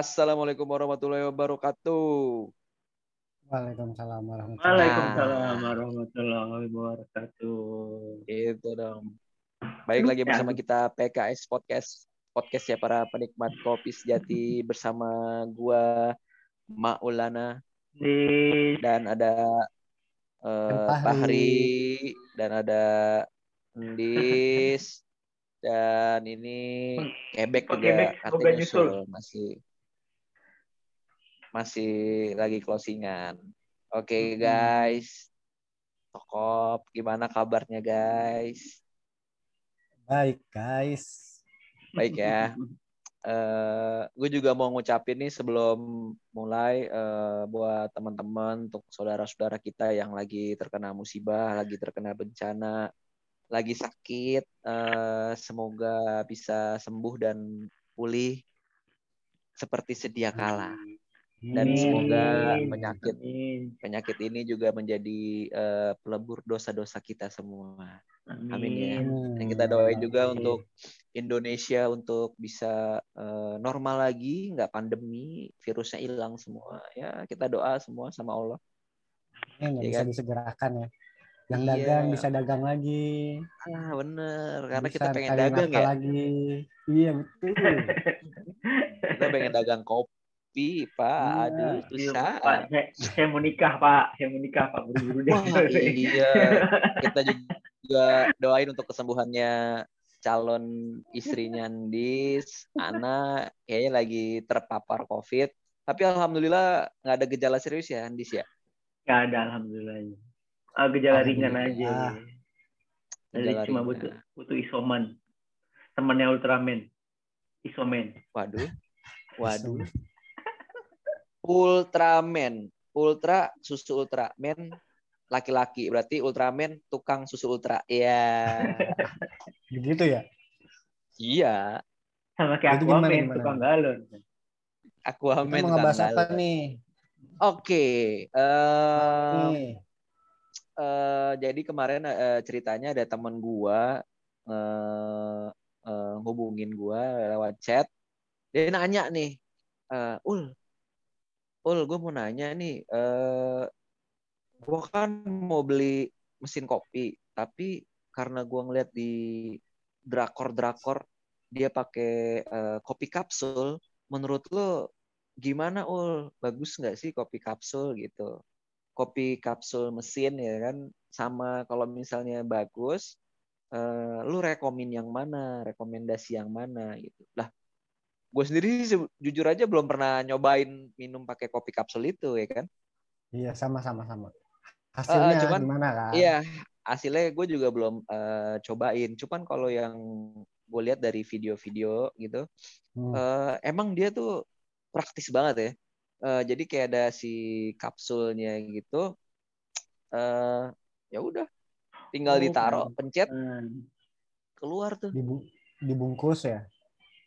Assalamualaikum warahmatullahi wabarakatuh. Waalaikumsalam warahmatullahi Waalaikumsalam warahmatullahi wabarakatuh. Itu dong. Baik lagi bersama kita PKS Podcast. Podcast ya para penikmat kopi sejati bersama gua Maulana Di dan ada eh, Fahri. Dan ada Ndis dan ini Quebec juga Quebec, katanya masih masih lagi closingan. Oke Hmm. guys, Tokop gimana kabarnya guys? Baik guys. Baik ya. Eh, gue juga mau ngucapin nih sebelum mulai eh, buat teman-teman untuk saudara-saudara kita yang lagi terkena musibah, lagi terkena bencana, lagi sakit, eh, semoga bisa sembuh dan pulih seperti sedia kala. Dan Amin. semoga penyakit Amin. penyakit ini juga menjadi eh, pelebur dosa-dosa kita semua. Amin ya. Dan kita doain juga Amin. untuk Indonesia untuk bisa eh, normal lagi, nggak pandemi, virusnya hilang semua. Ya kita doa semua sama Allah. Ini Iya bisa kan? disegerakan ya. Yang Iya. dagang bisa dagang lagi. Ah bener, karena Bisa kita pengen dagang ya. lagi. Iya betul. Kita pengen dagang kopi, Pak. Iya. Aduh, Iya, susah. Pak, saya, saya mau nikah, Pak. Saya mau nikah, Pak. Buru-buru deh. Wah, iya. Kita juga doain untuk kesembuhannya calon istrinya Andis, Ana kayaknya lagi terpapar COVID. Tapi alhamdulillah nggak ada gejala serius ya Andis ya. Nggak ada, alhamdulillah. Ah, gejala ringan aja. Jadi cuma ringan. butuh butuh isoman. Temannya Ultraman. Isoman. Waduh. Waduh. Ultraman. Ultra susu Ultraman laki-laki. Berarti Ultraman tukang susu ultra. Iya. Begitu ya. iya. Sama kayak Jadi gimana, Aquaman, gimana? tukang galon. Kita Aquaman mau tukang ngebahas apa galon. nih? Oke. eh, Nih. eh, jadi kemarin eh, ceritanya ada teman gua eh, eh, hubungin gua lewat chat. Dia nanya nih, eh, Ul, Ul, gue mau nanya nih, eh, gua kan mau beli mesin kopi, tapi karena gua ngeliat di drakor-drakor dia pakai eh, kopi kapsul, menurut lo gimana Ul? Bagus nggak sih kopi kapsul gitu? Kopi kapsul mesin ya kan, sama kalau misalnya bagus, eh, lu rekomen yang mana, rekomendasi yang mana gitu. Lah, gue sendiri sih jujur aja belum pernah nyobain minum pakai kopi kapsul itu ya kan. Iya sama-sama sama. Hasilnya cuman- gimana kan? Iya, hasilnya gue juga belum eh, cobain. Cuman kalau yang gue lihat dari video-video gitu, Hmm. eh, emang dia tuh praktis banget ya. Eh, jadi kayak ada si kapsulnya gitu. eh ya udah, tinggal Oh, ditaruh, pencet, Hmm. keluar tuh, Dibu- dibungkus ya.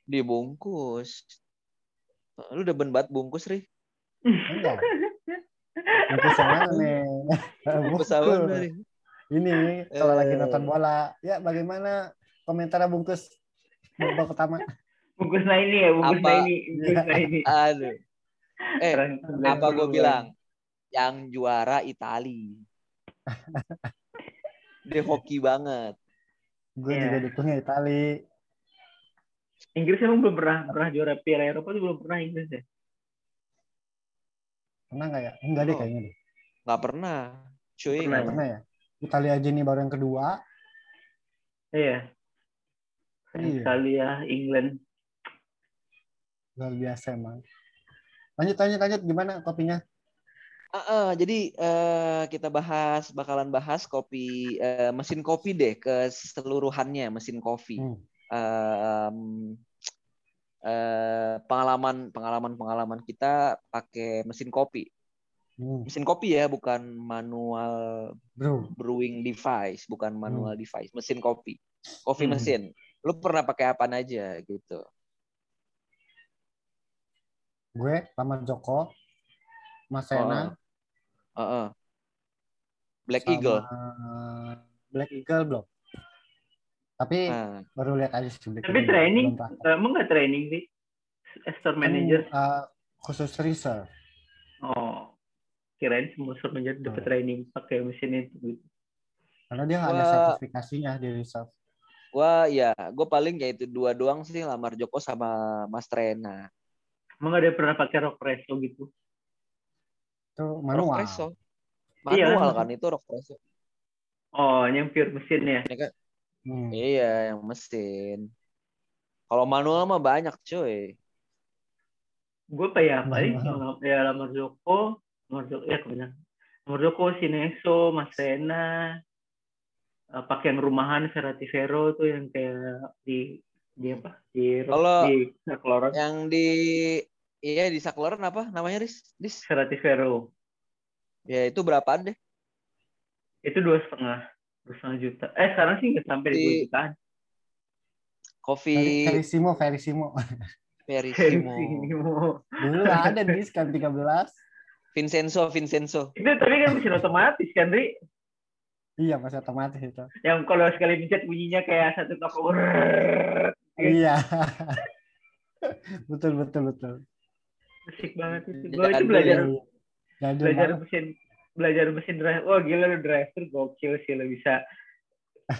Dibungkus. Eh, Lu udah banget bungkus, Ri? Enggak. Bungkus yang mana nih? Bungkus Bungkus. Ri? Ini kalau lagi Eh. nonton bola. Ya bagaimana komentar bungkus babak pertama? Bungkus nah ini ya, bungkus Apa? nah ini. Bungkus nah ini. Aduh. Eh, apa gue bilang? Yang juara Itali. Dia hoki banget. Gue Iya. juga dukungnya Itali. Inggris emang belum pernah pernah juara Piala Eropa tuh belum pernah Inggris ya. Pernah nggak ya? Enggak deh Oh. kayaknya deh. Nggak pernah. Cuy, Pernah. Nggak pernah ya. Italia aja ini baru yang kedua. Iya. Iya. sekali ya England. Luar biasa emang. Lanjut, lanjut, lanjut. Gimana kopinya? Ah, ah, jadi eh, kita bahas, bakalan bahas kopi, eh, mesin kopi deh keseluruhannya mesin kopi. Hmm. Em, eh, pengalaman, pengalaman, pengalaman kita pakai mesin kopi. Hmm. Mesin kopi ya, bukan manual Bro, brewing device, bukan manual device, mesin kopi, coffee Hmm. mesin. Lu pernah pakai apa aja gitu? gue Lama Joko, Mas Sena, Heeh. Black sama Eagle. Black Eagle belum. Tapi Nah, baru lihat aja sih Tapi training, praktek. emang nggak training sih? Store manager. Kan, uh, khusus reserve. Oh, kirain semua store manager dapat Oh. training pakai mesin itu. Gitu. Karena dia nggak ada sertifikasinya di reserve. Wah ya, gue paling ya itu dua doang sih lamar Joko sama Mas Trena. Emang ada yang pernah pakai rock presso gitu? Itu Rock manual. Iya. Manual kan itu rock presso. Oh, yang pure mesinnya. Ya kan? Hmm. Iya, yang mesin. Kalau manual mah banyak cuy. Gue kayak apa ya? Manual. Ya lamar Joko, lamar Joko, ya kebenar. Lamar Joko, Sineso, Mas Rena, eh, pakai yang rumahan Vero tuh yang kayak di di apa? Di Kalau- di Sakloron. Yang di iya di Sakloran apa namanya Dis? Dis. Vero. Ya itu berapaan deh? Itu dua setengah, setengah juta. Eh sekarang sih nggak sampai di jutaan. Kopi Verissimo, Verissimo. Verissimo. Dulu ada diskon 13. Vincenzo, Vincenzo. Itu tapi kan mesin otomatis kan, Ri? Iya, masih otomatis itu. Yang kalau sekali pencet bunyinya kayak satu toko. Iya. betul, betul, betul. Asik banget itu. Gue itu belajar Jadul belajar banget. mesin belajar mesin drive. Wah gila lu driver gokil sih lo bisa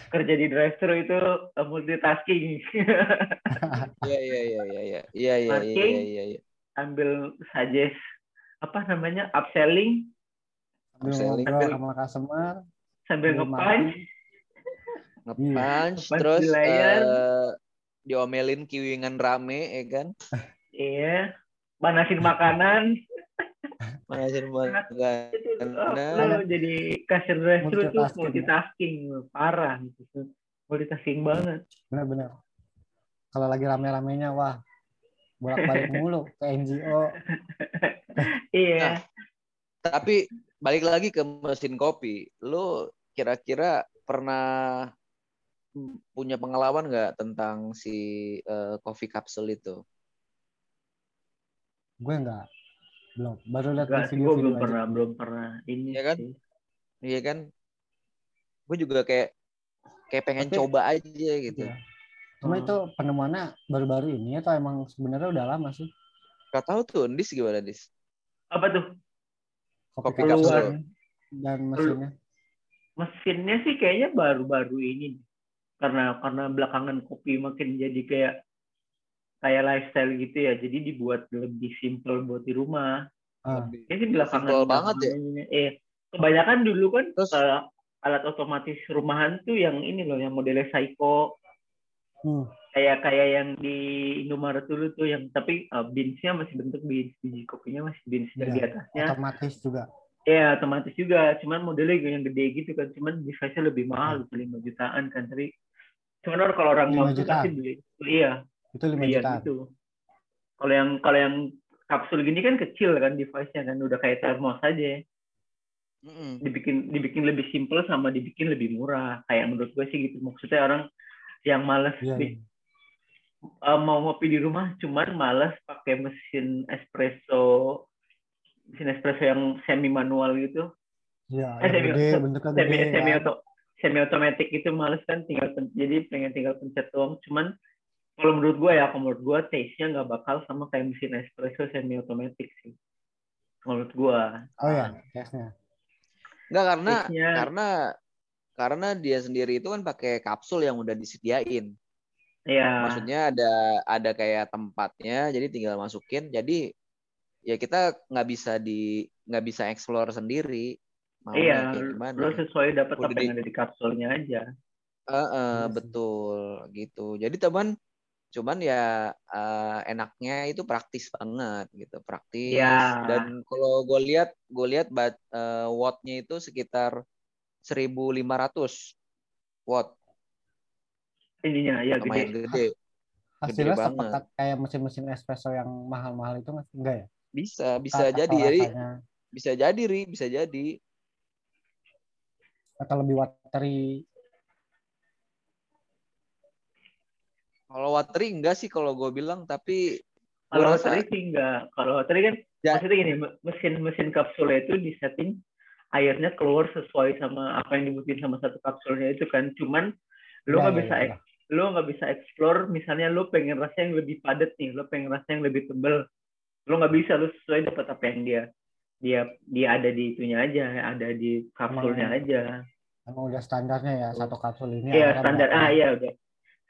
kerja di drive itu uh, multitasking. Iya iya iya iya iya iya iya iya Parking. iya iya. Ambil suggest apa namanya upselling Sambil Upselling. ngobrol sama customer. sambil Belum ngepunch. Ngepunch terus eh, diomelin kiwingan rame ya kan. Iya. Panasin makanan. Makanan. oh, lo jadi kasir drive itu Multitasking. multitasking parah gitu. Multitasking banget. Benar-benar. Kalau lagi rame-ramenya, wah. Bolak-balik mulu ke NGO. Iya. Tapi balik lagi ke mesin kopi, lu kira-kira pernah punya pengalaman nggak tentang si eh, coffee capsule itu? Gue enggak. Belum. Baru lihat Enggak, di gue belum aja. pernah belum pernah ini Iya kan? sih. Iya kan? Gue juga kayak kayak pengen Tapi- coba aja gitu. Iya. Cuma Hmm. itu penemuannya baru-baru ini atau emang sebenarnya udah lama sih? Gak tahu tuh, Dis gimana Dis? Apa tuh? Kopi capsule kapsul. dan mesinnya. mesinnya sih kayaknya baru-baru ini karena karena belakangan kopi makin jadi kayak kayak lifestyle gitu ya. Jadi dibuat lebih simple buat di rumah. Ah, ini sih belakangan Simple banget ya. eh kebanyakan dulu kan Terus- eh, alat otomatis rumahan tuh yang ini loh yang modelnya Seiko hmm. kayak kayak yang di Indomaret dulu tuh yang tapi uh, beansnya masih bentuk beans. Biji kopinya masih beans dan Iya, di atasnya. otomatis juga. ya otomatis juga. Cuman modelnya yang gede gitu kan. Cuman device-nya lebih mahal itu lima jutaan kan. Tapi cuman orang- kalau orang mampu jutaan? pasti beli. Iya Itu 5 iya jutaan. gitu kalau yang kalau yang kapsul gini kan kecil kan device-nya kan udah kayak termos aja dibikin dibikin lebih simple sama dibikin lebih murah kayak menurut gue sih gitu maksudnya orang yang males Iya, bi- iya. uh, mau ngopi di rumah cuman males pakai mesin espresso mesin espresso yang semi manual gitu Iya, Eh, semi- gede, bentuknya semi gede. semi kan. auto semi otomatis itu males kan tinggal jadi pengen tinggal pencet doang cuman kalau menurut gue ya kalau menurut gue taste-nya nggak bakal sama kayak mesin espresso semi otomatis sih menurut gue Oh ya, tesnya. Enggak karena Taste-nya karena karena dia sendiri itu kan pakai kapsul yang udah disediain. ya Maksudnya ada ada kayak tempatnya, jadi tinggal masukin. Jadi ya kita nggak bisa di nggak bisa explore sendiri. Mau iya lo sesuai dapat apa yang ada di kapsulnya aja Iya sih. betul gitu. Jadi teman cuman ya eh, enaknya itu praktis banget gitu, praktis. Ya. Dan kalau gue lihat gue lihat bat eh, wattnya itu sekitar 1.500 watt, ininya ya lumayan gede gede. Hasilnya banget. sepekat kayak mesin-mesin espresso yang mahal-mahal itu nggak? Enggak ya? Bisa bisa Atau jadi jadi bisa jadi ri bisa jadi. atau lebih watery. Kalau watery enggak sih kalau gue bilang tapi Kalau rasa- tadi sih enggak. Kalau tadi kan Ya. maksudnya gini, mesin-mesin kapsul itu disetting airnya keluar sesuai sama apa yang dibutuhin sama satu kapsulnya itu kan. Cuman lu Ya, nggak ya, bisa ya, ek- lo nggak bisa explore misalnya lo pengen rasa yang lebih padat nih lo pengen rasa yang lebih tebel lo nggak bisa lo sesuai dapat apa yang dia dia dia ada di itunya aja ada di kapsulnya Emang- aja Emang udah standarnya ya satu kapsul ini. iya standar ah iya udah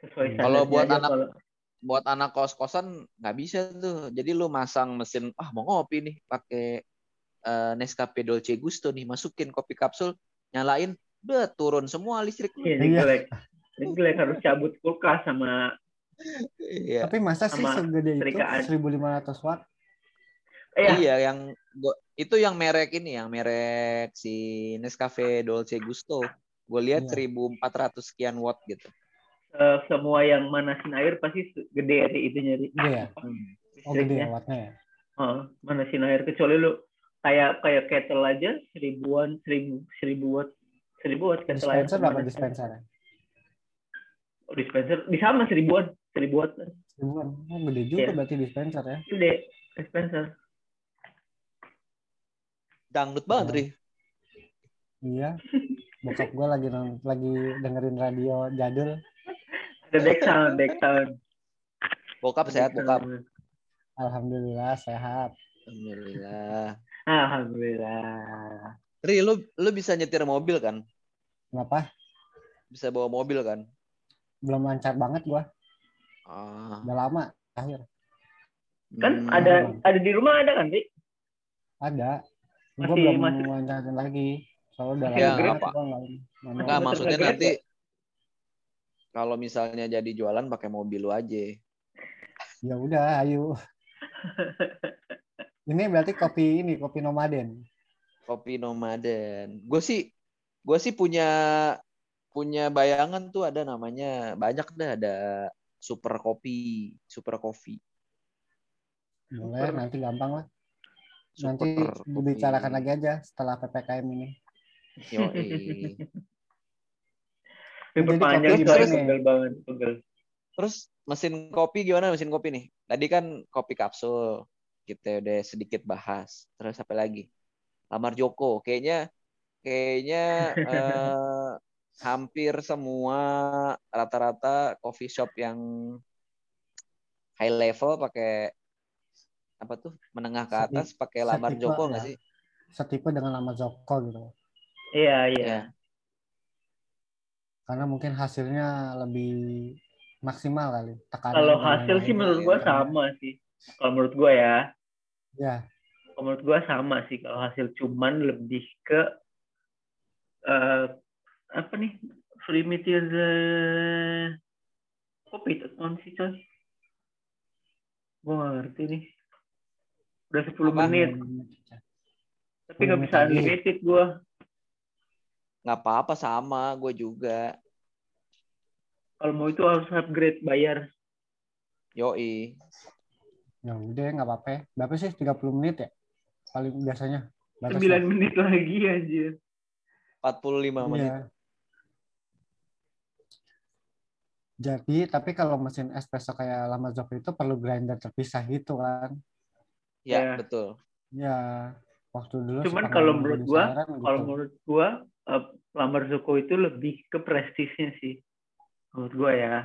sesuai Hmm. Kalau buat aja anak- kalau buat anak kos-kosan nggak bisa tuh. Jadi lu masang mesin, ah mau ngopi nih pakai eh, Nescafe Dolce Gusto nih, masukin kopi kapsul, nyalain, udah turun semua listrik iya Iya. jelek Ini jelek harus cabut kulkas sama Iya. Tapi masa sih Sama segede itu setrikaan. 1500 watt? eh ya Iya, yang gua, itu yang merek ini, yang merek si Nescafe Dolce Gusto. Gue lihat Iya. 1400 sekian watt gitu. Eh, semua yang manasin air pasti gede Ri, itunya Ri. Gede ya? Hmm. Oh gede ya wattnya ya? Heeh, manasin air kecuali lu kayak kayak kettle aja seribuan seribu seribu watt seribu watt kettle air Dispenser berapa pemanasan. dispenser ya? Oh, dispenser di sama seribuan seribu watt Ribuan. Oh gede juga Iya. berarti dispenser ya? gede dispenser Dangdut banget, Iya. Ri. Iya. Bokap gue lagi lagi dengerin radio jadul. Ada back sound back sound Bokap sehat, bokap. Alhamdulillah sehat. Alhamdulillah. alhamdulillah Ri, lu lu bisa nyetir mobil kan? Kenapa? Bisa bawa mobil kan? Belum lancar banget gua. Ah. Udah lama akhir. kan Hmm. ada ada di rumah ada kan Ri? Ada. Gua Masih- belum masih- lancarin lagi. Soalnya udah Masih lama gua nggak mau. Enggak, maksudnya nanti kalau misalnya jadi jualan pakai mobil lu aja. Ya udah, ayo. Ini berarti kopi ini, kopi nomaden. Kopi nomaden. Gue sih gue sih punya punya bayangan tuh ada namanya banyak dah ada super kopi, super kopi. Boleh, Super. nanti gampang lah. Super Nanti dibicarakan lagi aja setelah PPKM ini. Yoi. Kopi soalnya terus- pegel banget pegel Terus mesin kopi gimana mesin kopi nih? Tadi kan kopi kapsul. Kita udah sedikit bahas. Terus apa lagi? Lamar Joko. Kayaknya kayaknya eh, hampir semua rata-rata coffee shop yang high level pakai apa tuh menengah ke atas pakai Lamar setipe Joko ya. nggak sih? Setipe dengan nama Joko gitu. iya iya Iya. Karena mungkin hasilnya lebih maksimal kali. Tekanan kalau hasil sih menurut gua iya. sama sih. Kalau menurut gua ya. Ya, kalau menurut gua sama sih kalau hasil cuman lebih ke eh apa nih? Eh, kopi itu apaan sih coy gua nggak ngerti nih. Udah 10 Apa? menit. tapi nggak bisa unlimited gua Nggak apa-apa sama, gue juga. kalau mau itu harus upgrade bayar Yoi. Ya udah nggak apa-apa. Berapa sih 30 menit ya? Paling biasanya. 9 Batas lah. menit lagi anjir 45 menit. Iya. Jadi, tapi kalau mesin espresso kayak Lama Joko itu perlu grinder terpisah gitu kan? Ya, Ya. betul. Ya, waktu dulu. Cuman kalau gua menurut gua, kalau gitu. menurut gua eh, lamar Zoko itu lebih ke prestisnya sih menurut gua ya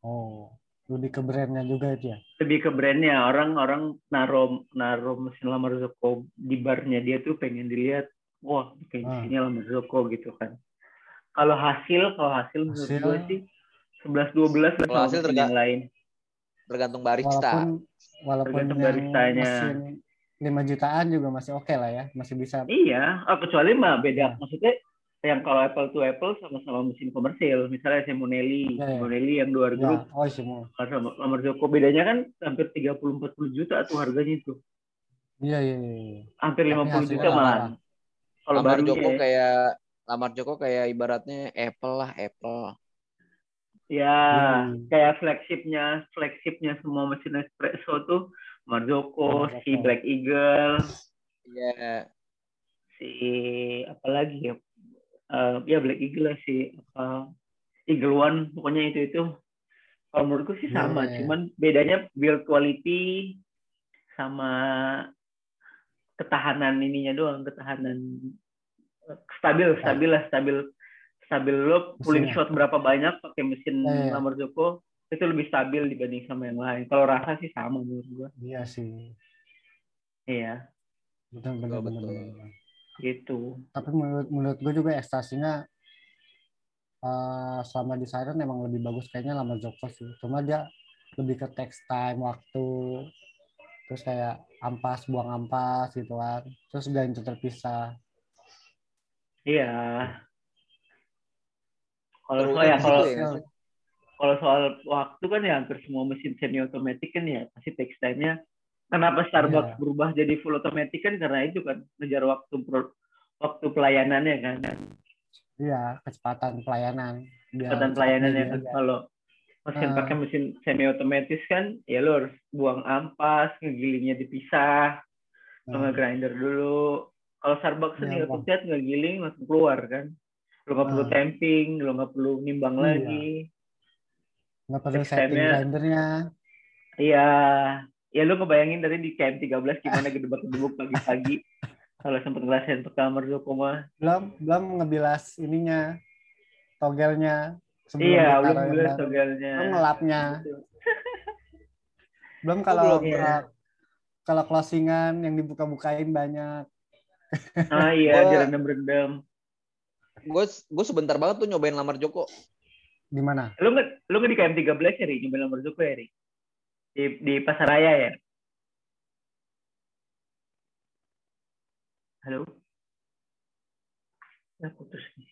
Oh, lebih ke brandnya juga itu ya? lebih ke brandnya orang-orang naro naro mesin lamar Zoko di barnya dia tuh pengen dilihat wah kayak Ah. isinya lamar Zoko gitu kan kalau hasil kalau hasil menurut Hasil- gua sih 11 12 lah Kalau sama hasil mesin terga- yang lain Tergantung barista. Walaupun walaupun Tergantung baristanya. mesin 5 jutaan juga masih oke lah ya, masih bisa. iya oh, kecuali mah beda maksudnya yang kalau apple to apple sama-sama mesin komersil misalnya Simonelli ya. Simonelli yang 2000 Ya, oh semua. sama Joko bedanya kan hampir 30 40 juta tuh harganya itu. Iya, iya, iya. Hampir Tapi 50 juta malah. Kalau Lamar Joko ya. kayak Lamar Joko kayak ibaratnya Apple lah, Apple. ya Hmm. kayak flagshipnya flagshipnya semua mesin espresso tuh Joko, Lamar si. Black Eagle, Iya. si apa lagi ya? Eh, ya Black Eagle lah si apa Eagle One pokoknya itu itu. Kalau menurutku sih Iya, sama, iya. cuman bedanya build quality sama ketahanan ininya doang, ketahanan stabil, stabil lah, stabil, stabil lo pulling Mesinnya. shot berapa banyak pakai mesin. Lamar Joko itu lebih stabil dibanding sama yang lain. Kalau rasa sih sama menurut gua. Iya sih. Iya, Betul betul Betul, betul. gitu. Tapi menurut menurut gue juga ekstasinya eh, selama di Siren emang lebih bagus kayaknya lama Joko sih. Cuma dia lebih ke text time waktu terus kayak ampas buang ampas gitu kan. Terus ganti terpisah. Iya. Kalau ya kan kalau ya. Kalau soal waktu kan ya hampir semua mesin semi otomatis kan ya pasti text time-nya. Kenapa Starbucks Iya. berubah jadi full otomatis kan karena itu kan ngejar waktu pro- waktu pelayanannya kan. Iya, kecepatan pelayanan. Kecepatan cepat pelayanannya jadi kan kalau mesin Ah. pakai mesin semi otomatis kan ya lo harus buang ampas, ngegilingnya dipisah, lo Nah, nge-grinder dulu. Kalau Starbucks Iya, tinggal Bang. pencet ngegiling langsung keluar kan. Lo nggak perlu tamping, lo nggak perlu nimbang Iya. lagi. Nggak perlu setting grindernya. Iya, ya lu ngebayangin tadi di KM13 gimana gedebak-gedebuk pagi-pagi. Kalau sempet ngerasain ke kamar Joko mah. Belum belum ngebilas ininya togelnya sebelum Iya, belum yang bilas baru. togelnya. Belum ngelapnya. Gitu. Belum kalau belum, ya. kalau- closingan yang dibuka-bukain banyak. Ah iya, jalan berendam. Gue gue sebentar banget tuh nyobain lamar Joko. Di mana? Lu nggak lu nggak di KM13 ya, Ri? Nyobain nomor Joko ya, Ri? Di, di Pasaraya ya? Halo? Ya putus nih.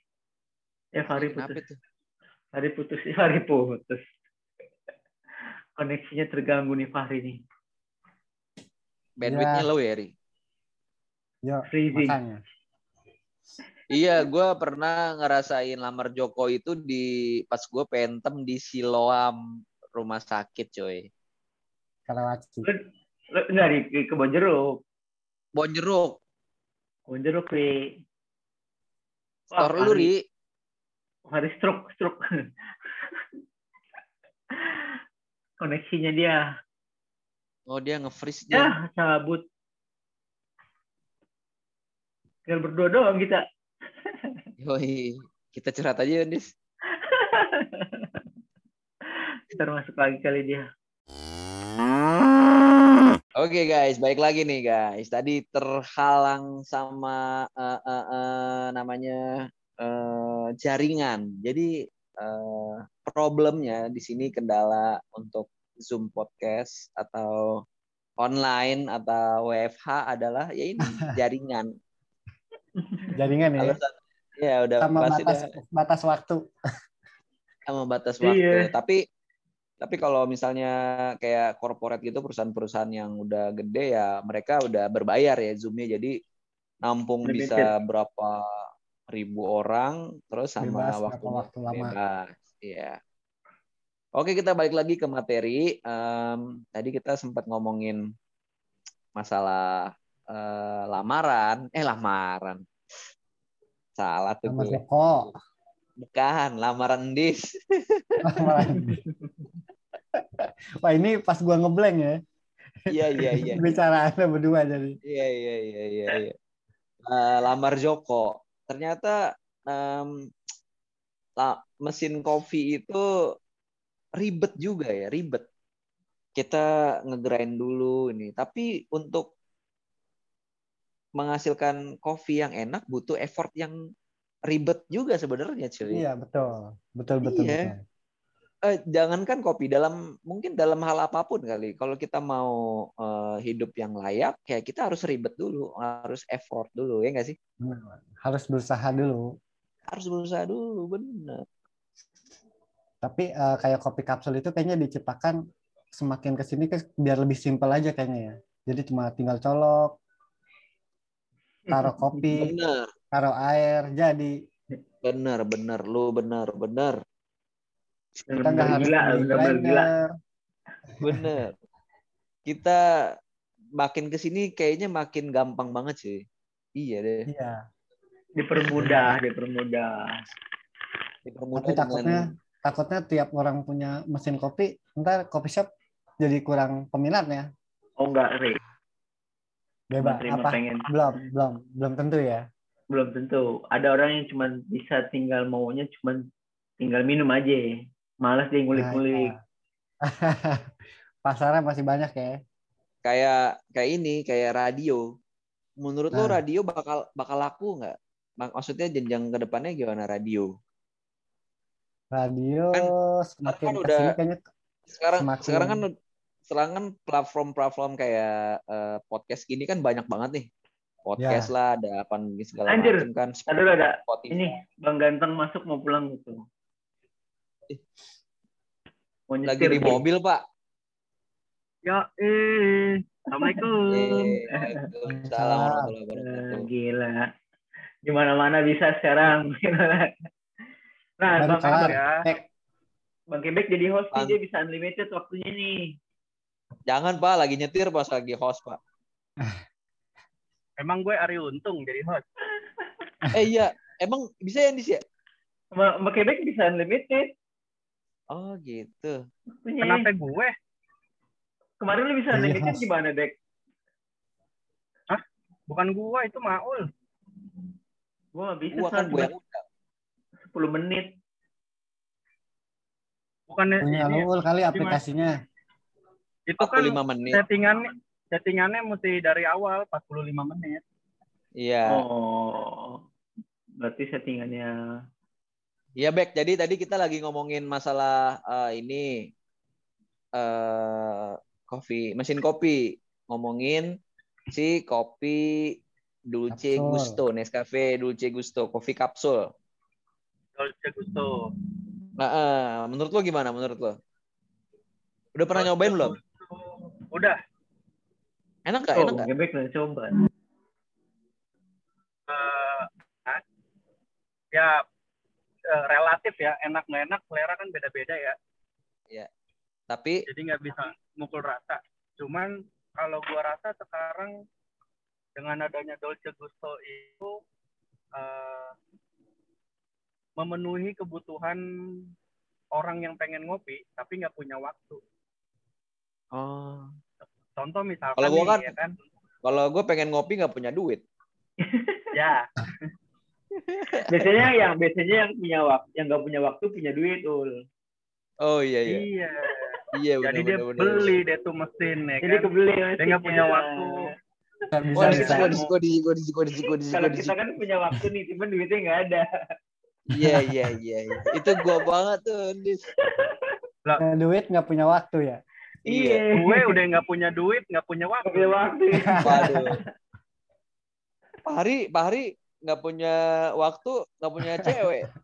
Ya Fahri putus. Fahri putus. Fahri putus. Koneksinya terganggu nih Fahri nih. Bandwidthnya Ya. low ya, Ri? Yo, Freezing. makanya. Iya, gue pernah ngerasain lamar Joko itu di pas gue pentem di Siloam rumah sakit, coy. Lu enggak di, di kebon jeruk. Bonjeruk, Kebon jeruk, Ri. store lu, Ri. Hari stroke, stroke. Koneksinya dia. Oh, dia nge-freeze dia. Ya, cabut. Tinggal berdua doang kita. Yoi. Kita curhat aja, Dis. Ntar masuk lagi kali dia. Oke guys, baik lagi nih guys. Tadi terhalang sama eh, eh, eh, namanya eh, jaringan. Jadi eh, problemnya di sini kendala untuk Zoom podcast atau online atau WFH adalah ya ini jaringan. Jaringan ya. Alasan ya udah Sama pasti batas dah batas waktu. sama batas waktu. Iya. Tapi tapi kalau misalnya kayak corporate gitu perusahaan-perusahaan yang udah gede ya mereka udah berbayar ya Zoom-nya jadi nampung Limited. bisa berapa ribu orang terus sama Bebas, waktu waktu lama. bebas. Iya. Oke kita balik lagi ke materi. Em, tadi kita sempat ngomongin masalah eh, lamaran, eh lamaran. Salah tuh gue. Joko. Bukan, lamaran dis. Lamaran. Wah ini pas gua ngeblank ya. Iya iya iya. Bicara anda berdua jadi. Iya iya iya iya. iya. Eh, lamar Joko. Ternyata em, la- mesin kopi itu ribet juga ya, ribet. Kita ngegrind dulu ini. Tapi untuk menghasilkan kopi yang enak butuh effort yang ribet juga sebenarnya, cuy. Iya betul. Betul betul. Iya. betul. Eh, jangankan kopi dalam mungkin dalam hal apa pun kali. Kalau kita mau eh, hidup yang layak, ya kita harus ribet dulu, harus effort dulu, ya nggak sih? Benar. Harus berusaha dulu. Harus berusaha dulu, bener. Tapi eh, kayak kopi kapsul itu kayaknya diciptakan semakin ke sini ke biar lebih simpel aja kayaknya ya. Jadi cuma tinggal colok, taruh kopi, Bener, taruh air, jadi bener, bener, lu bener, bener, kita nggak harus gila, bener-bener gila. bener. Kita makin ke sini kayaknya makin gampang banget sih. Iya deh. Iya. Dipermudah, dipermudah. Dipermudah Tapi dengan- takutnya takutnya tiap orang punya mesin kopi, ntar kopi shop jadi kurang peminatnya. Oh enggak, Ri. Bebas Terima apa? pengen. Belum, belum, belum tentu ya. belum tentu. Ada orang yang cuma bisa tinggal maunya cuma tinggal minum aja. Malas dia ngulik-ngulik. Nah. Pasarnya masih banyak ya. Kayak kayak ini, kayak radio. Menurut lo Nah. radio bakal bakal laku nggak? Mak- Maksudnya jenjang ke depannya gimana radio? Radio Kan- semakin kan ke sini udah- kayaknya Sekarang Semakin- sekarang kan sekarang kan platform-platform kayak eh, podcast gini kan banyak banget nih. Podcast Ya. lah, ada apa segala Anjir, macam kan. Aduh ada Spotify. ini Bang Ganteng masuk mau pulang gitu. Mau lagi nyetir, di Bang. mobil, Pak. Ya, eh. Assalamualaikum. Eh, Waalaikumsalam warahmatullahi Eh, wabarakatuh. gila. Di mana-mana bisa sekarang. nah, Bang, kelar. ya. Bang Kebek jadi host nih, Bang. dia bisa unlimited waktunya nih. Jangan, Pak, lagi nyetir pas lagi host, Pak. Emang gue Ari Untung jadi host. Eh iya, emang bisa ya Dis ya? Sama Kebek bisa unlimited Oh, gitu. waktunya. Kenapa gue? Kemarin lu bisa Jadi unlimited host. gimana, Dek? Bukan gue, itu Maul. Gua nggak bisa Gua kan gue cuma yang undang. 10 menit. Bukannya punya ini, lu kali aplikasinya. Itu kan 45 menit. settingannya settingannya mesti dari awal 45 menit. Iya. Oh. Berarti settingannya Iya, Bek. Jadi tadi kita lagi ngomongin masalah eh, ini eh kopi, mesin kopi. Ngomongin si kopi Dulce Kapsul. Gusto, Nescafe Dulce Gusto, kopi kapsul. Dolce Gusto. Nah, eh, menurut lo gimana? Menurut lo? Udah pernah nyobain belum? Udah. Enak nggak? Oh, Enak nggak? Gebek udah coba. eh, ah, ya eh, relatif ya, enak nggak enak, selera kan beda-beda ya. Tapi Jadi nggak bisa mukul rata. Cuman kalau gua rasa sekarang dengan adanya Dolce Gusto itu eh, memenuhi kebutuhan orang yang pengen ngopi tapi nggak punya waktu. Oh, Contoh misalkan Kalau gua nih, kan- ya kan, kalau gue pengen ngopi nggak punya duit. ya Biasanya yang biasanya yang punya waktu, yang nggak punya waktu punya duit, ul. Oh iya iya. iya. Iya benar Jadi dia benar. beli deh tuh mesin ya Jadi kan. kebeli. Dia nggak punya waktu. Bisa bisa Wah, bisa. Oh, di gua di gua di gua di gua di Kalau kita kan punya waktu nih, cuman duitnya nggak ada. Iya iya iya. iya. Itu gua banget tuh, Dis. Punya duit nggak punya waktu ya. Iya. Gue udah nggak punya duit, nggak punya waktu. punya waktu. Waduh. Pak Hari, Pak Hari nggak punya waktu, nggak punya cewek.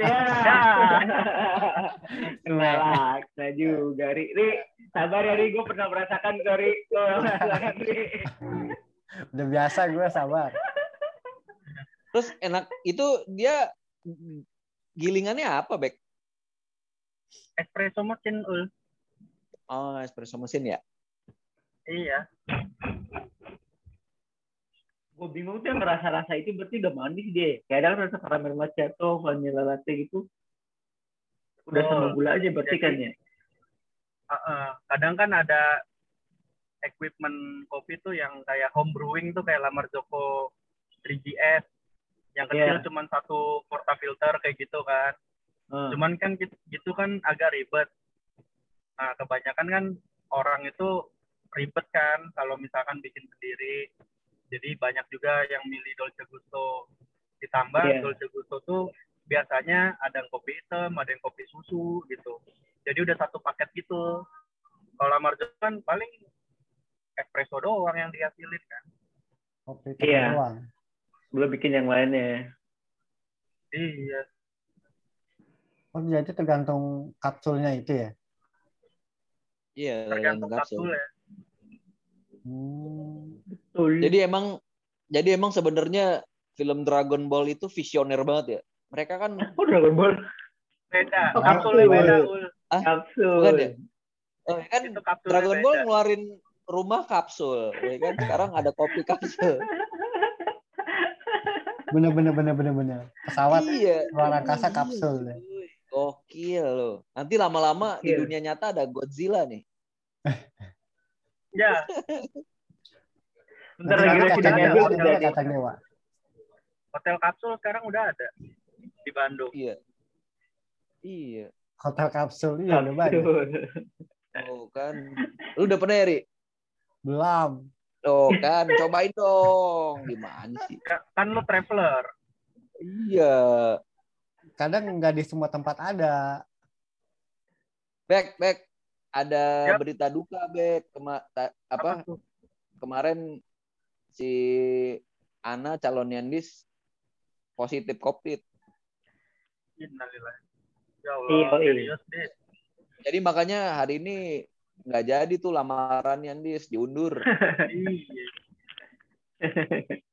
Ya. Ngelak, nah juga, Ri. Ri, sabar ya, Ri. Gue pernah merasakan, sorry. Gue merasakan, Ri. Udah biasa gue sabar. Terus enak itu dia gilingannya apa, Bek? Espresso mesin ul. Oh, espresso mesin ya. Iya. Gue bingung tuh yang rasa-rasa itu berarti udah manis. Kayak ada rasa karamel macchiato, vanilla latte gitu. Udah Oh, sama gula aja berarti jadi- kan ya. Heeh. kadang kan ada equipment kopi tuh yang kayak home brewing tuh kayak Lamar Joko 3GS yang kecil Iya. cuman satu portafilter kayak gitu kan. Hmm. Cuman kan gitu, gitu kan agak ribet. Nah, kebanyakan kan orang itu ribet kan kalau misalkan bikin sendiri. Jadi banyak juga yang milih Dolce Gusto. Ditambah Iya. Dolce Gusto tuh biasanya ada yang kopi hitam, ada yang kopi susu gitu. Jadi udah satu paket gitu. Kalau Lamar Joko kan paling espresso doang yang dihasilin kan. Kopi Iya. doang. Belum bikin yang lainnya. Iya. Oh jadi tergantung kapsulnya itu ya. Iya, Tergantung kapsul. kapsul ya. Hmm. Betul. Jadi emang jadi emang sebenarnya film Dragon Ball itu visioner banget ya. Mereka kan Oh, Dragon Ball. Beda. Oh, Kapsulnya kapsul. beda. Ul. Kapsul. bukan ya? Oh, kan Itu kapsulnya Dragon beda. Ball ngeluarin rumah kapsul, ya kan? Sekarang ada kopi kapsul. Bener bener bener bener bener. Pesawat iya. luar angkasa Iya, kapsul deh. Gokil loh. Nanti lama-lama di dunia nyata ada Godzilla nih. Ya, Bentar Nanti lagi kacang dewa, juga. kacang dewa. Hotel kapsul sekarang udah ada di Bandung. Iya. Iya. Hotel kapsul iya udah banyak. Oh kan. Lu udah pernah ya, Ri? Belum. Oh kan, cobain dong. Gimana sih? Ka- Kan lu traveler. Iya. Kadang nggak di semua tempat ada. Bek, Bek. Ada Yap. berita duka, Bek. Kema ta- apa? tuh? Kemarin si Ana calon Yandis positif COVID. Ya Allah, Iya, iya. serius. Jadi makanya hari ini nggak jadi tuh lamaran Yandis diundur.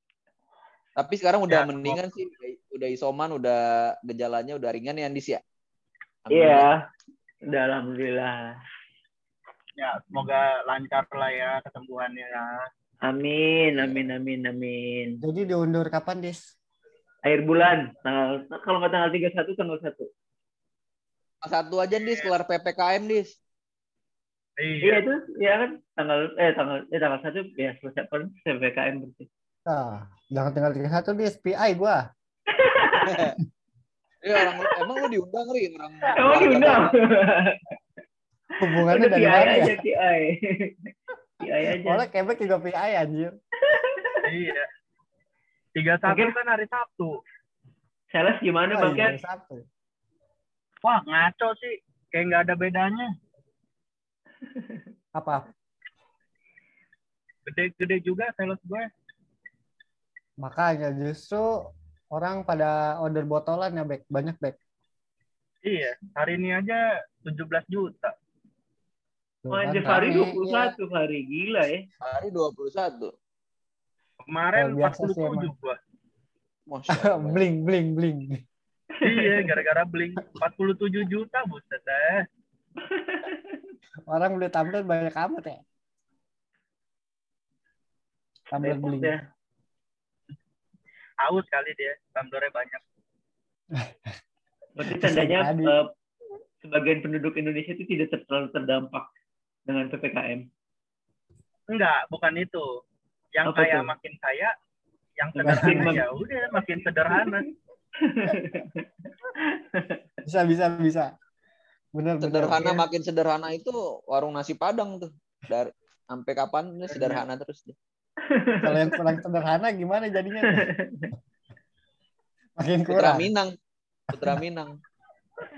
Tapi sekarang udah Ya, mendingan sih, udah isoman, udah gejalanya udah ringan ya Yandis ya. Iya. Udah alhamdulillah. Ya, semoga lancar lah ya kesembuhannya ya. Amin, amin, amin, amin. Jadi diundur kapan, Dis? Akhir bulan, tanggal kalau nggak tanggal 31 tanggal 1. Satu aja Dis kelar PPKM Dis. Iya Iya. itu, ya kan tanggal eh tanggal eh tanggal 1 ya selesai PPKM berarti. Ah, jangan tinggal tiga satu, Dis. PI gua. Iya orang emang lu diundang ri orang. Emang diundang. Hubungannya Udah dari PI mana aja ya? PI. PI aja. Oleh Quebec juga PI anjir. Iya. Tiga satu Mungkin- kan hari Sabtu. Sales gimana Oh, Bang iya, Ken? hari Sabtu. Wah, ngaco sih. Kayak nggak ada bedanya. Apa? Gede-gede juga sales gue. Makanya justru orang pada order botolan ya, Bek. Banyak, Bek. Iya. Hari ini aja 17 juta. Oh, kan, anjir hari rame, 21 hari gila ya. Hari 21. Kemarin Oh, sih 47 gua. Iya. Bling, bling, bling. iya, gara-gara bling 47 juta buset deh. Orang beli tumbler banyak amat ya. Tumbler Repot bling. ya. Haus kali dia, tumblernya banyak. Berarti tandanya eh, sebagian penduduk Indonesia itu tidak ter- terlalu terdampak dengan PPKM. Enggak, bukan itu. Yang Apa kaya tuh? makin kaya, yang Makin sederhana mak- ya udah makin sederhana. Bisa, bisa, bisa. Bener, bener. Sederhana makin sederhana itu warung nasi Padang tuh. Dari sampai kapan ini sederhana terus. Kalau yang kurang sederhana gimana jadinya? Makin Putra kurang. Minang. Putra Minang.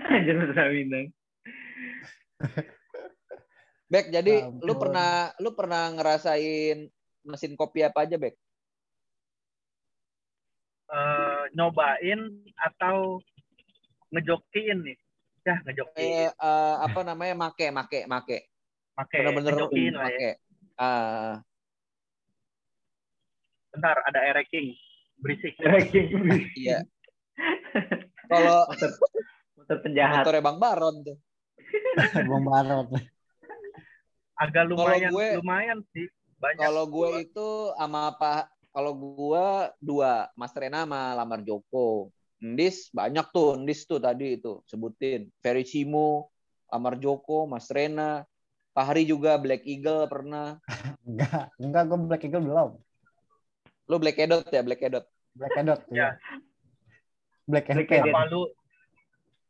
Anjir Putra Minang. Bek, jadi Ampun. lu pernah lu pernah ngerasain mesin kopi apa aja, Bek? Eh, nyobain atau ngejokiin nih. Ya, ngejokiin. eh, apa namanya? Make, make, make. Pakai Bener-bener ngejokiin lah ya. make. Bentar, ada ereking. Berisik. iya. Kalau motor, motor penjahat. motornya Bang Baron tuh. Bom barot. Agak lumayan, gue- lumayan sih. Banyak. Kalau gue itu sama apa? Kalau gue dua, Mas Rena sama Lamar Joko. Ndis banyak tuh, Ndis tuh tadi itu sebutin. Verissimo, Lamar Joko, Mas Rena, Fahri juga Black Eagle pernah. Enggak, enggak gue Black Eagle belum. Lu Black Edot ya, Black Edot. Black Edot. Ya. Black Black Edot. Edot. apa lu?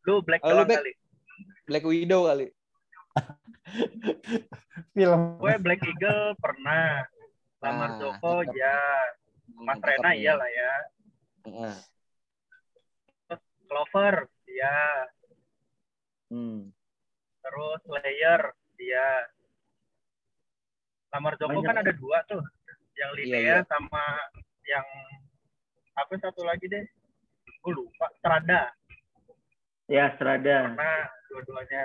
Lu black Oh, lu black. kali. Black Widow kali. Film. Gue Black Eagle pernah. Lamar Nah, Joko ya. Mas Cakep Rena nih. iyalah ya. Heeh. Clover ya. Hmm. Terus Slayer dia. Lamar Joko Banyak. kan ada dua tuh. Yang Iya, Linnea iya. sama yang apa satu lagi deh. Gue lupa. Strada. Ya, Strada. Karena dua-duanya.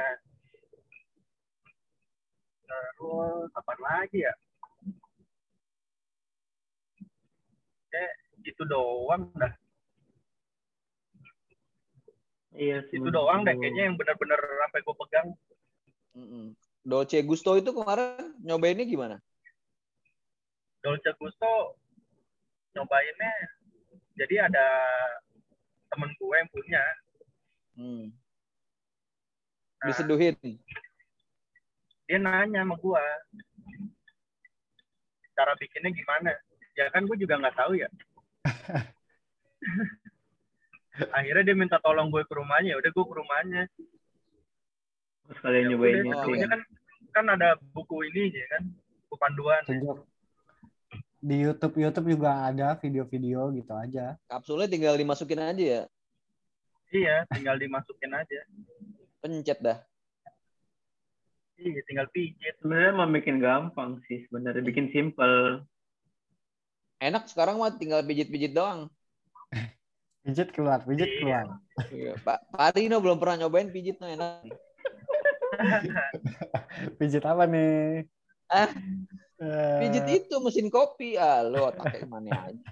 Terus apa lagi ya? Kayak itu doang dah. Iya, Itu doang deh kayaknya yang benar-benar sampai gue pegang. Mm-mm. Dolce Gusto itu kemarin nyobainnya gimana? Dolce Gusto nyobainnya jadi ada temen gue yang punya Hmm. Nah. Diseduhin. dia nanya sama gue cara bikinnya gimana ya kan gue juga nggak tahu ya akhirnya dia minta tolong gue ke rumahnya ya udah gue ke rumahnya Sekalian Ya nyobain udah, itu. Pokoknya kan kan ada buku ini ya kan buku panduan tunjuk di YouTube YouTube juga ada video-video gitu aja Kapsulnya tinggal dimasukin aja ya. iya tinggal dimasukin aja Pencet dah. iya tinggal pijit Sebenarnya mah bikin gampang sih sebenarnya bikin simple. Enak sekarang mah tinggal pijit-pijit doang. pijit keluar pijit Iya. keluar Iya, Pak Pak Rino belum pernah nyobain pijit no enak. pijit apa nih Ah, Pijit itu mesin kopi. Ah, lo otaknya ke mana aja.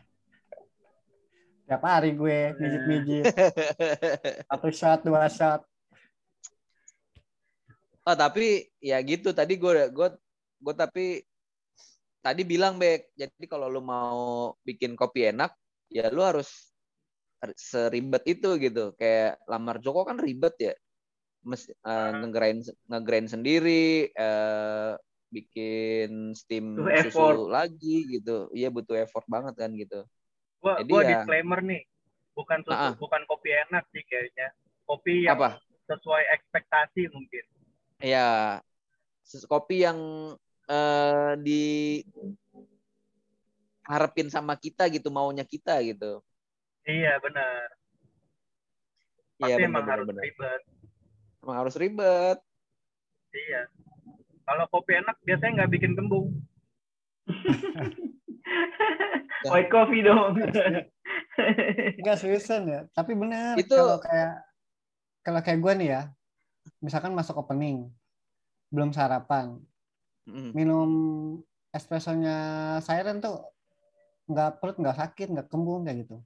tiap hari gue pijit pijit satu shot dua shot Oh, tapi ya gitu tadi gue gue gue tapi tadi bilang Bek, jadi kalau lu mau bikin kopi enak, ya lu harus seribet itu gitu. Kayak lamar Joko kan ribet ya. Mes, eh, ngegrind ngegrind sendiri, eh, bikin steam Butuh effort. susu lagi gitu. Iya butuh effort banget kan gitu. gua Jadi gua ya- disclaimer nih bukan susu, Ah, ah. bukan kopi enak sih kayaknya kopi yang Apa? sesuai ekspektasi mungkin Ya ses- kopi yang eh, di harapin sama kita gitu, maunya kita gitu. iya benar Iya benar emang benar harus benar. ribet Emang harus ribet. iya kalau kopi enak biasanya nggak bikin kembung White coffee dong. Enggak seriusan ya tapi bener Itu- kalau kayak kalau kayak gue nih ya misalkan masuk opening belum sarapan Mm. minum espressonya siren tuh nggak perut nggak sakit nggak kembung kayak gitu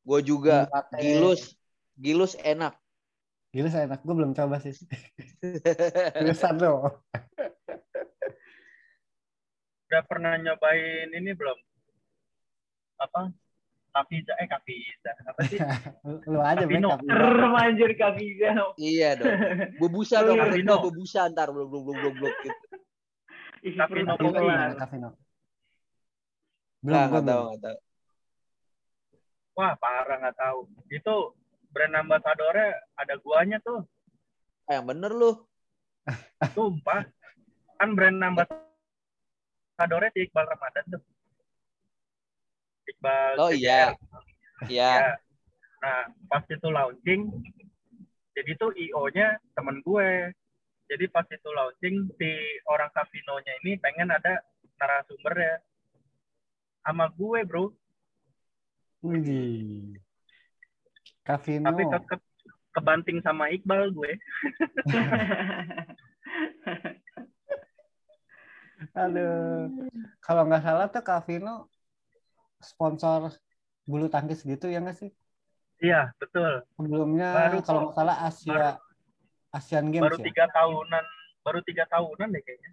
Gue juga Minum gilus, gilus enak. Gilus enak gue belum coba sih seriusan loh udah pernah nyobain ini belum apa kafiza eh kafiza apa sih Lu- aja Bek, Capino. Capino. Serem anjir Kafiza. iya dong. Bebusa dong, Rino. bebusa ntar blok blok blok blok blok gitu. Gimana, Capino? belum Nggak, gue belum tahu. wah parah nggak tahu itu brand ambasadornya ada guanya tuh Ah, yang bener lu. sumpah kan brand ambasadornya si Iqbal Ramadan tuh Iqbal Oh iya. Iya. Ya. Nah, pas itu launching, jadi tuh IO-nya temen gue. Jadi pas itu launching, si orang Cavino-nya ini pengen ada narasumber ya. Sama gue, bro. Widih. Cavino. Tapi tetap kebanting sama Iqbal gue. Aduh. Kalau nggak salah tuh Cavino sponsor bulu tangkis gitu ya nggak sih? Iya, betul. Sebelumnya Baru kalau nggak salah Asia Asian Games Baru ya. tiga tahunan, baru tiga tahunan deh kayaknya.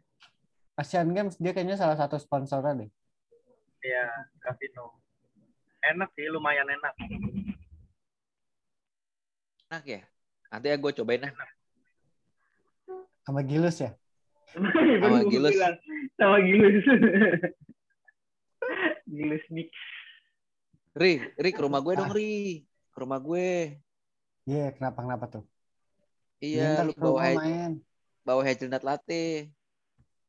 Asian Games dia kayaknya salah satu sponsornya deh. Iya, Cavino. Enak sih, lumayan enak. Enak ya. Nanti ya gue cobain ah. Sama Gilus ya. Gua Gilus. Sama Gilus. Gilus mix. Ri, Ri ke rumah gue dong Ri. Ke rumah gue. Iya, kenapa kenapa tuh? Iya, ntar lu ke bawa he- main. bawa hazelnut latte.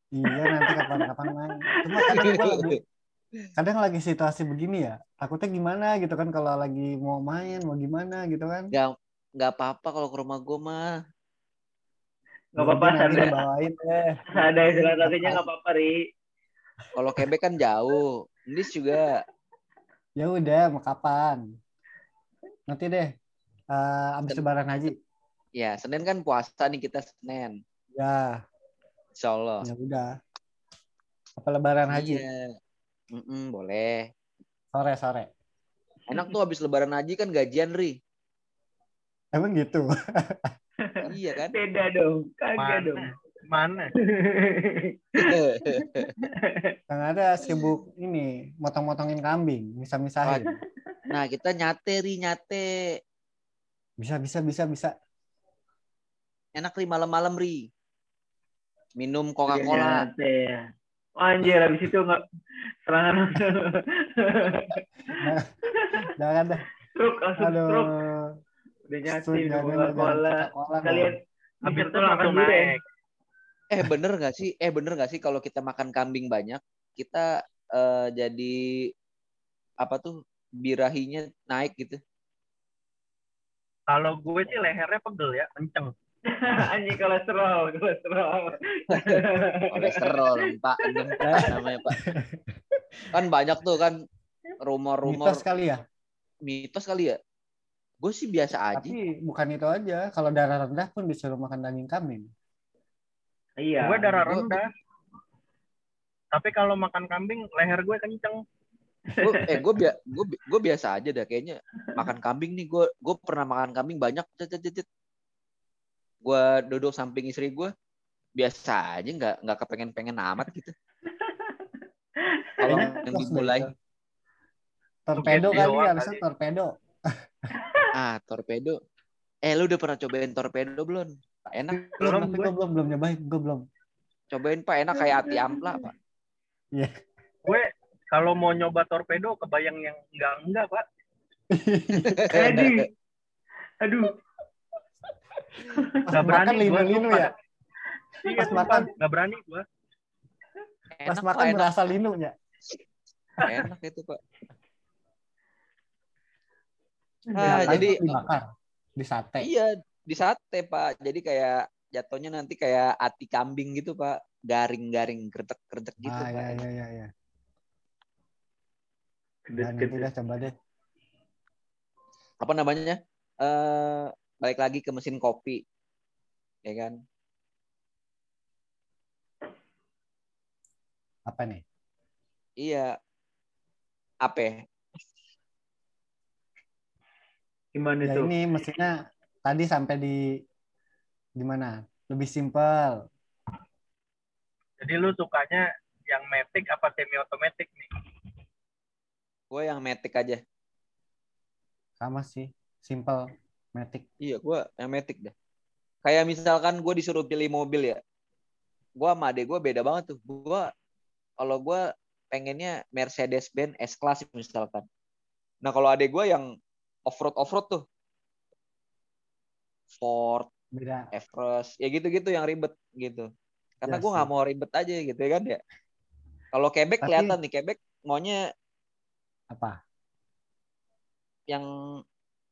Iya, nanti kapan-kapan main. Cuma kadang gua lagi, kadang lagi situasi begini ya. Takutnya gimana gitu kan kalau lagi mau main, mau gimana gitu kan. Gak nggak apa-apa kalau ke rumah gue mah. Gak apa-apa, ada, bawain deh. ada istilah tadinya gak apa-apa, Ri. Kalau Quebec kan jauh. Indis juga. Ya udah, mau kapan? Nanti deh. eh abis lebaran haji. Ya, Senin kan puasa nih kita Senin. Ya, Insya Allah. ya udah. Apa lebaran haji? Iya. Mm-mm, boleh. Sore sore. Enak tuh habis lebaran haji kan gajian, Ri. Emang gitu. iya kan? Beda dong. Kagak Mana? dong. Mana? Yang ada sibuk ini, motong-motongin kambing, misah-misahin. nah, kita nyate, Ri, nyate. Bisa, bisa, bisa, bisa. Enak, Ri, malam-malam, Ri. Minum Iya, Coca-Cola. ya. Anjir, habis itu nggak serangan. Jangan dah. Langsung Aduh. stroke. Udah Coca-Cola. jangan Coca-Cola Kalian Habis itu langsung ya. naik. Eh bener nggak sih? Eh bener nggak sih kalau kita makan kambing banyak, kita eh, jadi apa tuh birahinya naik gitu? Kalau gue sih lehernya pegel ya, kenceng. Anjing kolesterol, kolesterol. Kolesterol Pak, Pak, namanya Pak. Kan banyak tuh kan rumor-rumor Mitos kali ya. mitos kali ya. Gue sih biasa aja. Tapi bukan itu aja. Kalau darah rendah pun disuruh makan daging kambing. Iya. gue darah Gua- rendah. Tapi kalau makan kambing, leher gue kenceng. Gua, eh gue bia, gua, bi- gua biasa aja dah kayaknya makan kambing nih gue gue pernah makan kambing banyak gue duduk samping istri gue biasa aja nggak nggak kepengen pengen amat gitu kalau yang dimulai. Torpedo kali harusnya torpedo. ah torpedo eh lu udah pernah cobain torpedo belum Pak, enak Belum, Belum, gue. gue belum belum nyobain, gue belum. cobain pak enak kayak ati ampla pak Gue kalau mau nyoba torpedo, kebayang yang enggak-enggak, Pak. Aduh. Aduh. Pas Nggak berani makan gua, linu-linu sumpah. ya. Iya, Pas sumpah. makan. Nggak berani gue. Pas enak makan berasa linunya. enak itu pak Nah, ah, jadi dibakar di sate. Iya, di sate, Pak. Jadi kayak jatuhnya nanti kayak ati kambing gitu, Pak. Garing-garing, kretek-kretek gitu, ah, Pak. ya, ya, ya, ya. Kedes, Nah, nanti kedes. dah coba deh. Apa namanya? Eh, balik lagi ke mesin kopi. Ya kan? Apa nih? Iya. Apa? ya? Gimana Ya tuh? ini mesinnya tadi sampai di di mana? Lebih simpel. Jadi lu sukanya yang matic apa semi otomatis nih? Gue yang metik aja. Sama sih, simpel, matic. Iya, gue yang metik dah. Kayak misalkan gue disuruh pilih mobil ya. Gue sama adek gue beda banget tuh. Gue kalau gue pengennya Mercedes-Benz S-Class misalkan. Nah kalau adek gue yang off-road off-road tuh. Ford, Beda. Everest, ya gitu-gitu yang ribet gitu. Karena Ya gue nggak mau ribet aja gitu ya kan ya. Kalau Quebec Tapi- kelihatan nih Quebec maunya Apa? yang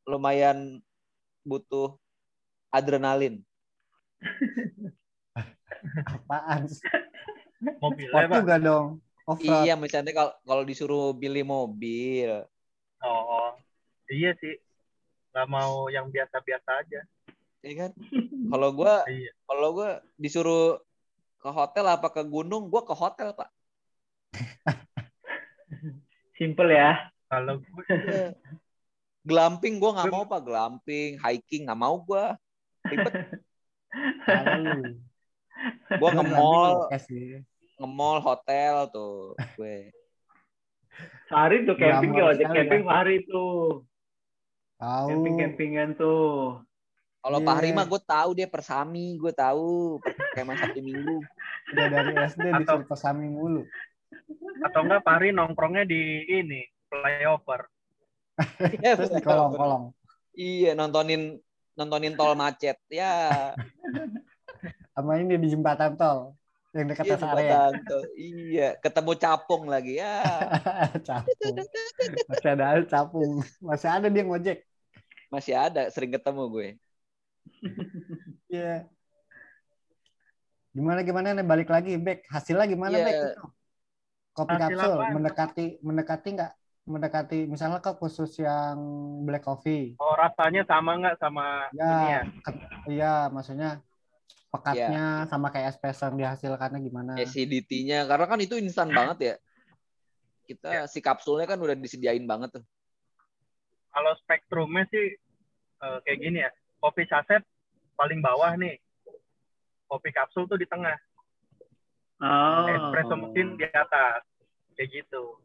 lumayan butuh adrenalin. Apaan? Pak. juga dong. Off-road. Iya, misalnya kalau kalau disuruh pilih mobil, Oh, iya sih. Nggak mau yang biasa-biasa aja. ya kan? Kalau gua Iya. kalau gua disuruh ke hotel apa ke gunung, gua ke hotel, Pak. Simple ya. Kalau gue, Iya. Glamping gua nggak mau, Pak. Glamping, hiking nggak mau gua. Ribet. Nge-mall, berani oke sih. nge-mall hotel tuh gue. Sehari tuh camping ya, ojek camping sehari tuh. Tahu. Camping-campingan tuh. Kalau Iya. Pak Rima gue tahu dia persami, gue tahu perkemahan Sabtu Minggu. Udah dari SD Atau- disuruh pesami mulu. atau enggak Pari nongkrongnya di ini, flyover. Ya, Terus di kolong-kolong. Iya, nontonin nontonin tol macet. Ya, Sama ini di jembatan tol. Yang dekat iya area. tol. Iya, ketemu capung lagi. Ya. capung. Masih ada capung. Masih ada dia ngojek. Masih ada, sering ketemu gue. Iya. Gimana gimana nih balik lagi Bek. Hasilnya gimana Iya. Bek? Itu? Kopi Hasil kapsul mendekati mendekati nggak mendekati misalnya ke khusus yang black coffee. Oh, rasanya sama nggak sama ini ya? Ya, ke- iya maksudnya pekatnya Iya. sama kayak espresso yang dihasilkannya gimana? Acidity-nya karena kan itu instan banget ya. Kita Iya. si kapsulnya kan udah disediain banget tuh. Kalau spektrumnya sih eh, kayak gini ya. Kopi saset paling bawah nih. Kopi kapsul tuh di tengah. Oh. Espresso mesin di atas. Kayak gitu.